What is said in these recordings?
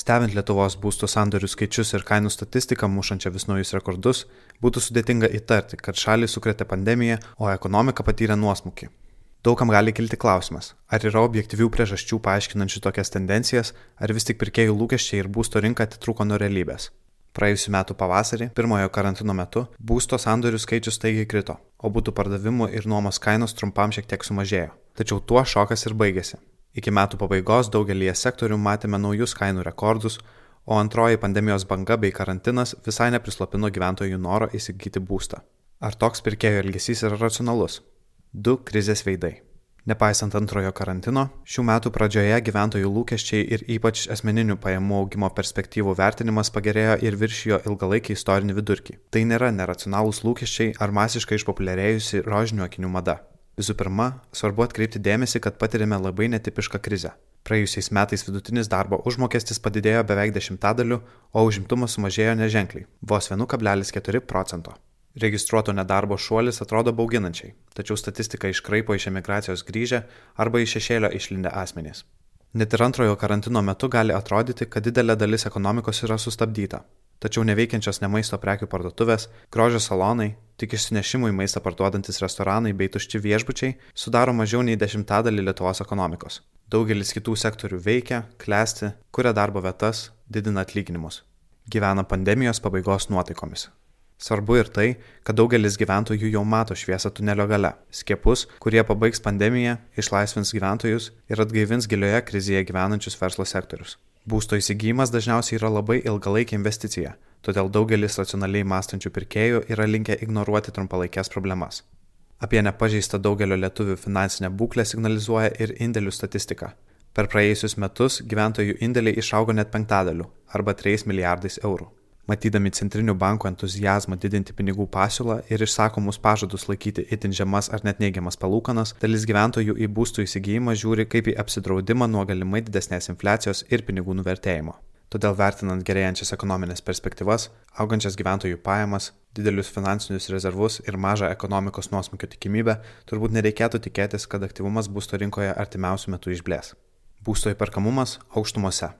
Stebint Lietuvos būsto sandorių skaičius ir kainų statistiką mušančią vis naujus rekordus, būtų sudėtinga įtarti, kad šalį sukrėtė pandemija, o ekonomika patyrė nuosmukį. Daugam gali kilti klausimas, ar yra objektyvių priežasčių paaiškinančių tokias tendencijas, ar vis tik pirkėjų lūkesčiai ir būsto rinka atitrūko nuo realybės. Praėjusiu metu pavasarį, pirmojo karantino metu, būsto sandorių skaičius staigiai krito, o būtų pardavimų ir nuomos kainos trumpam šiek tiek sumažėjo. Tačiau tuo šokas ir baigėsi. Iki metų pabaigos daugelį sektorių matėme naujus kainų rekordus, o antroji pandemijos banga bei karantinas visai neprislopino gyventojų noro įsigyti būstą. Ar toks pirkėjo elgesys yra racionalus? Du krizės veidai. Nepaisant antrojo karantino, šių metų pradžioje gyventojų lūkesčiai ir ypač asmeninių pajamų augimo perspektyvų vertinimas pagerėjo ir viršijo ilgalaikį istorinį vidurkį. Tai nėra neracionalūs lūkesčiai ar masiškai išpopuliarėjusi rožinių akinių mada. Visų pirma, svarbu atkreipti dėmesį, kad patirėme labai netipišką krizę. Praėjusiais metais vidutinis darbo užmokestis padidėjo beveik dešimtadaliu, o užimtumas sumažėjo neženkliai - vos 1,4 procento. Registruoto nedarbo šuolis atrodo bauginančiai, tačiau statistika iškraipo iš emigracijos grįžę arba iš šešėlio išlindę asmenys. Net ir antrojo karantino metu gali atrodyti, kad didelė dalis ekonomikos yra sustabdyta, tačiau neveikiančios ne maisto prekių parduotuvės, grožio salonai, tik išsinešimui maistą parduodantis restoranai bei tušti viešbučiai sudaro mažiau nei dešimtadalį Lietuvos ekonomikos. Daugelis kitų sektorių veikia, klesti, kuria darbo vietas, didina atlyginimus. Gyvena pandemijos pabaigos nuotaikomis. Svarbu ir tai, kad daugelis gyventojų jau mato šviesą tunelio gale. Skiepus, kurie pabaigs pandemiją, išlaisvins gyventojus ir atgaivins gilioje krizėje gyvenančius verslo sektorius. Būsto įsigijimas dažniausiai yra labai ilgalaikė investicija, todėl daugelis racionaliai mąstančių pirkėjų yra linkę ignoruoti trumpalaikės problemas. Apie nepažeistą daugelio lietuvių finansinę būklę signalizuoja ir indėlių statistika. Per praėjusius metus gyventojų indėliai išaugo net penktadaliu arba 3 milijardais eurų. Matydami centrinių bankų entuzijazmą didinti pinigų pasiūlą ir išsakomus pažadus laikyti itin žemas ar net neigiamas palūkanas, dalis gyventojų į būstų įsigijimą žiūri kaip į apsidraudimą nuo galimai didesnės infliacijos ir pinigų nuvertėjimo. Todėl vertinant gerėjančias ekonominės perspektyvas, augančias gyventojų pajamas, didelius finansinius rezervus ir mažą ekonomikos nuosmukio tikimybę, turbūt nereikėtų tikėtis, kad aktyvumas būsto rinkoje artimiausių metų išblės. Būsto įperkamumas aukštumose.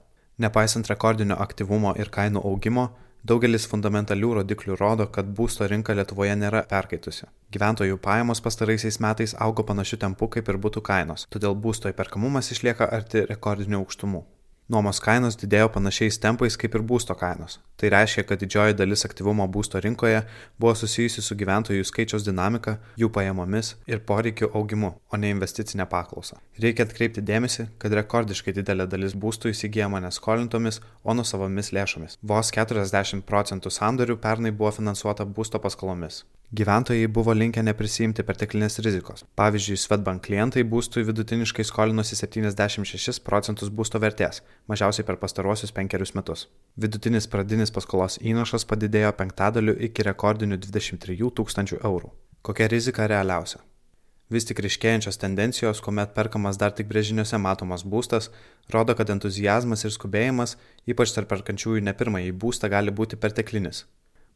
Nepaisant rekordinio aktyvumo ir kainų augimo, Daugelis fundamentalių rodiklių rodo, kad būsto rinka Lietuvoje nėra perkaitusi. Gyventojų pajamos pastaraisiais metais augo panašiu tempu kaip ir būtų kainos, todėl būsto įperkamumas išlieka arti rekordinių aukštumų. Nuomos kainos didėjo panašiais tempais kaip ir būsto kainos. Tai reiškia, kad didžioji dalis aktyvumo būsto rinkoje buvo susijusi su gyventojų skaičiaus dinamika, jų pajamomis ir poreikių augimu, o ne investicinė paklausa. Reikia atkreipti dėmesį, kad rekordiškai didelė dalis būstų įsigijama neskolintomis, o nusavomis lėšomis. Vos 40 procentų sandorių pernai buvo finansuota būsto paskolomis. Gyventojai buvo linkę neprisijimti perteklinės rizikos. Pavyzdžiui, Svetbank klientai būstui vidutiniškai skolinosi 76 procentus būsto vertės, mažiausiai per pastaruosius penkerius metus. Vidutinis pradinis paskolos įnašas padidėjo penktadaliu iki rekordinių 23 tūkstančių eurų. Kokia rizika realiausia? Vis tik ryškėjančios tendencijos, kuomet perkamas dar tik brėžiniuose matomas būstas, rodo, kad entuzijazmas ir skubėjimas, ypač tarp perkančiųjų ne pirmąjį būstą, gali būti perteklinis.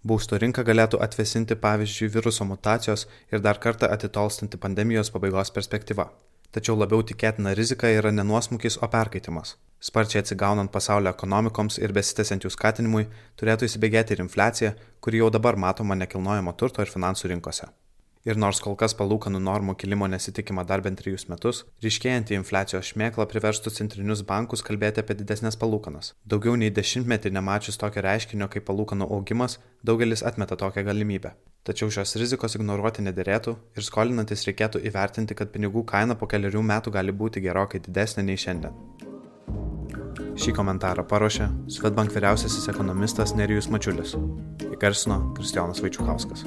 Būsto rinką galėtų atvesinti pavyzdžiui viruso mutacijos ir dar kartą atitolstanti pandemijos pabaigos perspektyva. Tačiau labiau tikėtina rizika yra ne nuosmukis, o perkaitimas. Sparčiai atsigaunant pasaulio ekonomikoms ir besitęsiant jų skatinimui, turėtų įsibėgėti ir infliacija, kuri jau dabar matoma nekilnojamo turto ir finansų rinkose. Ir nors kol kas palūkanų normų kilimo nesitikima dar bent trijus metus, ryškėjantį infliacijos šmėklą priverstų centrinius bankus kalbėti apie didesnės palūkanas. Daugiau nei dešimtmetį nemačius tokio reiškinio kaip palūkanų augimas, daugelis atmeta tokią galimybę. Tačiau šios rizikos ignoruoti nederėtų ir skolinantis reikėtų įvertinti, kad pinigų kaina po keliarių metų gali būti gerokai didesnė nei šiandien. Šį komentarą paruošė Svetbank vyriausiasis ekonomistas Nerijus Mačiulis. Įgarsino Kristijonas Vaičiukauskas.